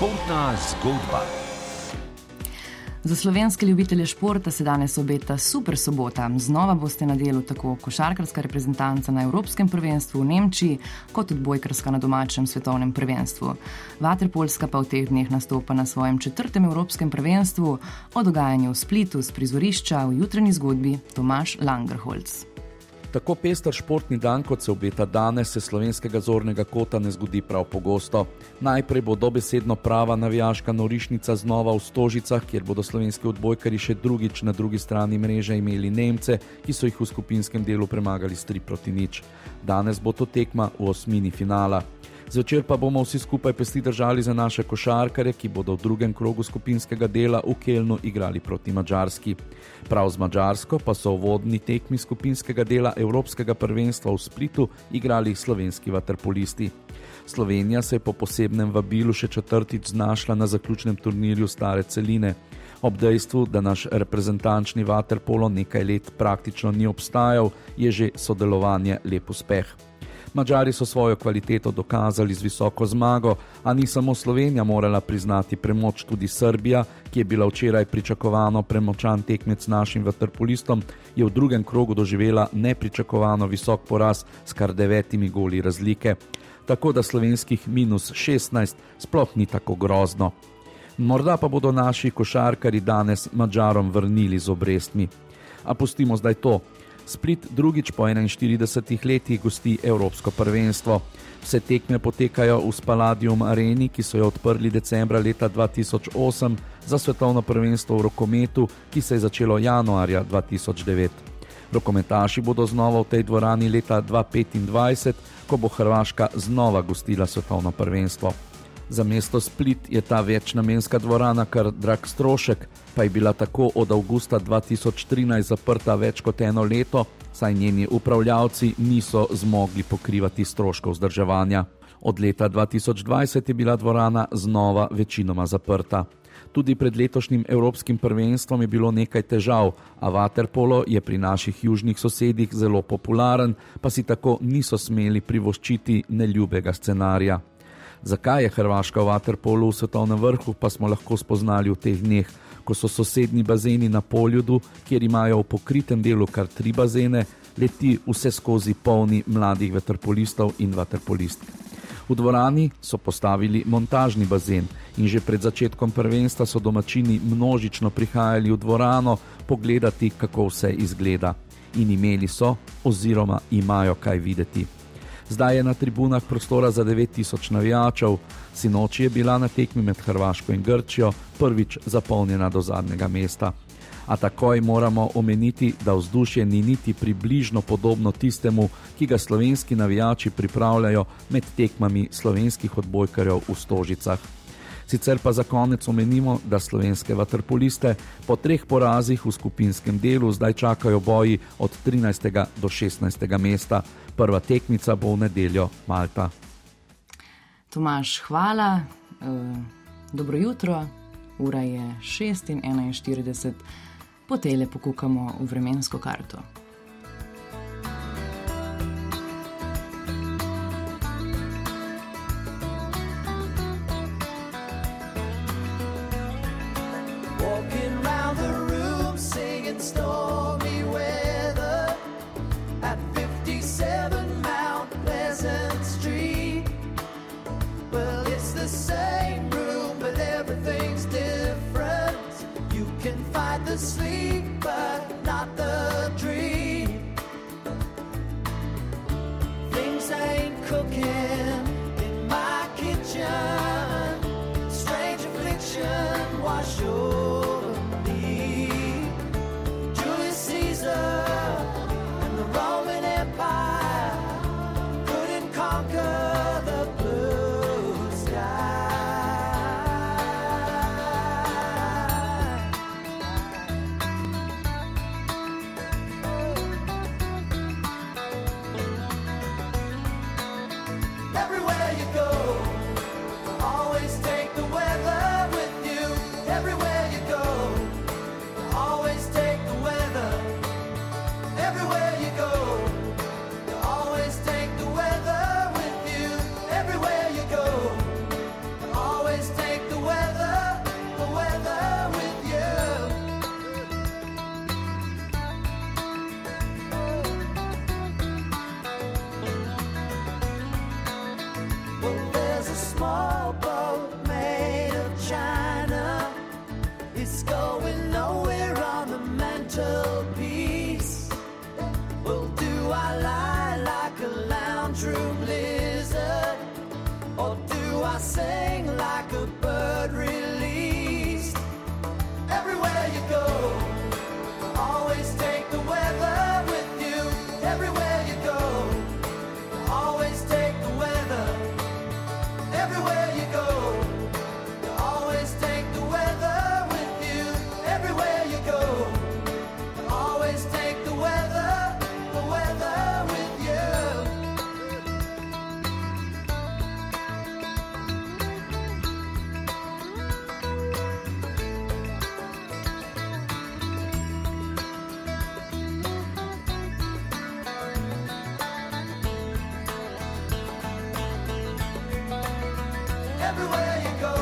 Športna zgodba. Za slovenske ljubitelje športa se danes obeta super sobota. Znova boste na delu tako košarkarska reprezentanca na Evropskem prvenstvu v Nemčiji, kot odbojkarska na domačem svetovnem prvenstvu. Vaterpolska pa v teh dneh nastopa na svojem četrtem Evropskem prvenstvu, o dogajanju v Splitu z prizorišča v jutranji zgodbi Tomaš Langerholz. Tako pester športni dan, kot se obeta danes, se slovenskega zornega kota ne zgodi prav pogosto. Najprej bo dobesedno prava navijaška norišnica znova v Stožicah, kjer bodo slovenski odbojkari še drugič na drugi strani mreže imeli Nemce, ki so jih v skupinskem delu premagali s 3 proti nič. Danes bo to tekma v osmini finala. Zvečer pa bomo vsi skupaj pesti držali za naše košarkare, ki bodo v drugem krogu skupinskega dela v Kelnu igrali proti Mačarski. Prav z Mačarsko pa so v vodni tekmi skupinskega dela Evropskega prvenstva v Splitu igrali slovenski vaterpolisti. Slovenija se je po posebnem vabilu še četrtič znašla na zaključnem turnirju Stare celine. Ob dejstvu, da naš reprezentančni vaterpolo nekaj let praktično ni obstajal, je že sodelovanje lep uspeh. Mačari so svojo kvaliteto dokazali z visoko zmago, a ni samo Slovenija morala priznati premoč, tudi Srbija, ki je bila včeraj pričakovano premočan tekmec našim vaterpolistom, je v drugem krogu doživela nepričakovano visok poraz s kar devetimi goli razlike. Tako da slovenskih minus 16 sploh ni tako grozno. Morda pa bodo naši košarkari danes Mačarom vrnili z obrestmi. A pustimo zdaj to. Split drugič po 41 letih gosti Evropsko prvenstvo. Vse tekme potekajo v Spaladium Areni, ki so jo odprli decembra leta 2008 za svetovno prvenstvo v rokometu, ki se je začelo januarja 2009. Rokometaši bodo znova v tej dvorani leta 2025, ko bo Hrvaška znova gostila svetovno prvenstvo. Za mesto Split je ta večnamenska dvorana kar drag strošek, pa je bila tako od avgusta 2013 zaprta več kot eno leto, saj njeni upravljavci niso zmogli pokrivati stroškov vzdrževanja. Od leta 2020 je bila dvorana znova večinoma zaprta. Tudi pred letošnjim Evropskim prvenstvom je bilo nekaj težav, a Waterpolo je pri naših južnih sosedih zelo popularen, pa si tako niso smeli privoščiti neljubega scenarija. Zakaj je Hrvaška v Waterpolu v svetovnem vrhu, pa smo lahko spoznali v teh dneh, ko so sosednji bazeni na Poljudu, kjer imajo v pokritem delu kar tri bazene, leti vse skozi polni mladih veterpolistov in veterpolistk. V dvorani so postavili montažni bazen in že pred začetkom prvenstva so domačini množično prihajali v dvorano pogledati, kako vse izgleda. In imeli so, oziroma imajo kaj videti. Zdaj je na tribunah prostora za 9000 navijačev, sinoči je bila na tekmi med Hrvaško in Grčijo prvič zapolnjena do zadnjega mesta. A takoj moramo omeniti, da vzdušje ni niti približno podobno tistemu, ki ga slovenski navijači pripravljajo med tekmami slovenskih odbojkarjev v Stožicah. Sicer pa za konec omenimo, da slovenske vaterpoliste po treh porazih v skupinskem delu zdaj čakajo boji od 13. do 16. mesta. Prva tekmica bo v nedeljo Malta. Tomaš, hvala. E, dobro jutro, ura je 6:41, po tele pokukamo v vremensko karto. the sleep, but not the dream. Things ain't cooking. Sing like a bird. everywhere you go.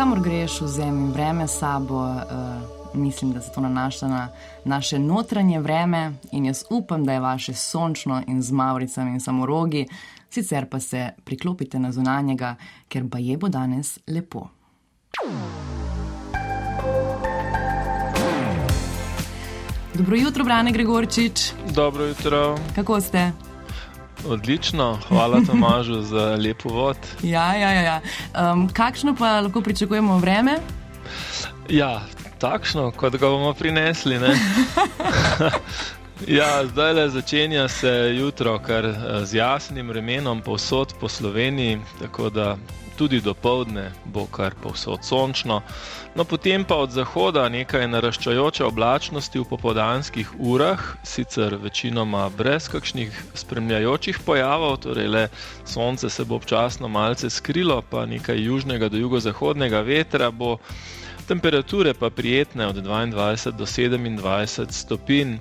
Kamor greš, vzemi vreme s sabo. Uh, mislim, da se to nanaša na naše notranje vreme in jaz upam, da je vaše sončno in z mavricami in samorogi, sicer pa se priklopite na zunanjega, ker pa je bo danes lepo. Dobro jutro, Brane Gregorčič. Dobro jutro. Kako ste? Odlično, hvala Tomažu za lepo vod. Ja, ja, ja. ja. Um, kakšno pa lahko pričakujemo vreme? Ja, takšno, kot ga bomo prinesli. ja, zdaj le začenja se jutro, kar eh, z jasnim vremenom povsod po Sloveniji, tako da tudi do povdne bo kar povsod sončno. No, potem pa od zahoda nekaj naraščajoče oblačnosti v popoldanskih urah, sicer večinoma brez kakšnih spremljajočih pojavov, torej le sonce se bo občasno malce skrilo, pa nekaj južnega do jugozahodnega vetra bo. Temperature pa prijetne od 22 do 27 stopinj.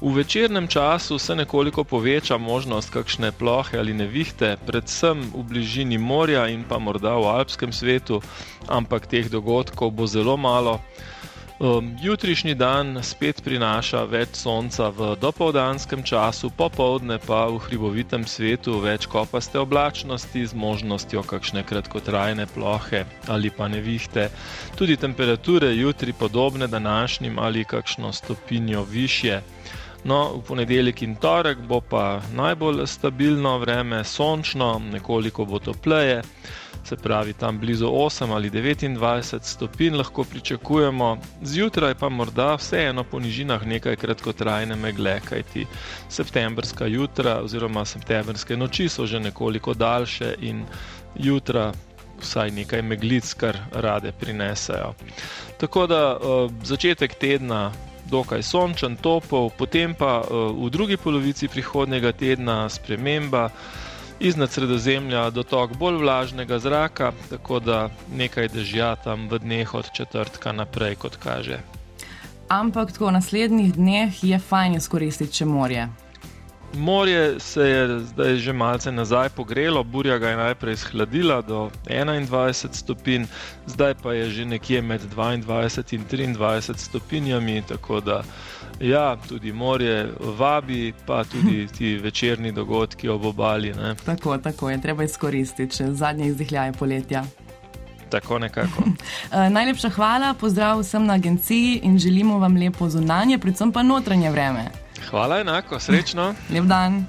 V večernem času se nekoliko poveča možnost kakšne plohe ali nevihte, predvsem v bližini morja in pa morda v alpskem svetu, ampak teh dogodkov bo zelo malo. Um, jutrišnji dan spet prinaša več sonca v dopoldanskem času, popovdne pa v hribovitem svetu več kopaste oblačnosti z možnostjo kakšne kratkotrajne plohe ali pa nevihte. Tudi temperature jutri podobne današnjim ali kakšno stopinjo više. No, v ponedeljek in torek bo pa najbolj stabilno vreme, sončno, nekoliko bo topleje, se pravi tam blizu 8 ali 29 stopinj lahko pričakujemo, zjutraj pa morda vseeno po nižinah nekaj kratkotrajne megle, kajti septembrska jutra oziroma septembrske noči so že nekoliko daljše in jutra. Vsaj nekaj meglic, kar rade prinesajo. Tako da uh, začetek tedna dokaj sončen, topel, potem pa uh, v drugi polovici prihodnega tedna sprememba iznad sredozemlja dotok bolj vlažnega zraka, tako da nekaj dežja tam v dneh od četrtka naprej, kot kaže. Ampak tako v naslednjih dneh je fajn izkoristiti če morje. Morje se je zdaj že malce nazaj pogrelo, burja ga je najprej shladila do 21 stopinj, zdaj pa je že nekje med 22 in 23 stopinjami, tako da ja, tudi morje vabi, pa tudi ti večerni dogodki ob obali. Ne. Tako, tako je treba izkoristiti, če zadnje izdihljaje poletja. Tako nekako. Eh, najlepša hvala, pozdrav vsem na agenciji in želimo vam lepo zunanje, predvsem pa notranje vreme. Hvala enako, srečno. Lep dan.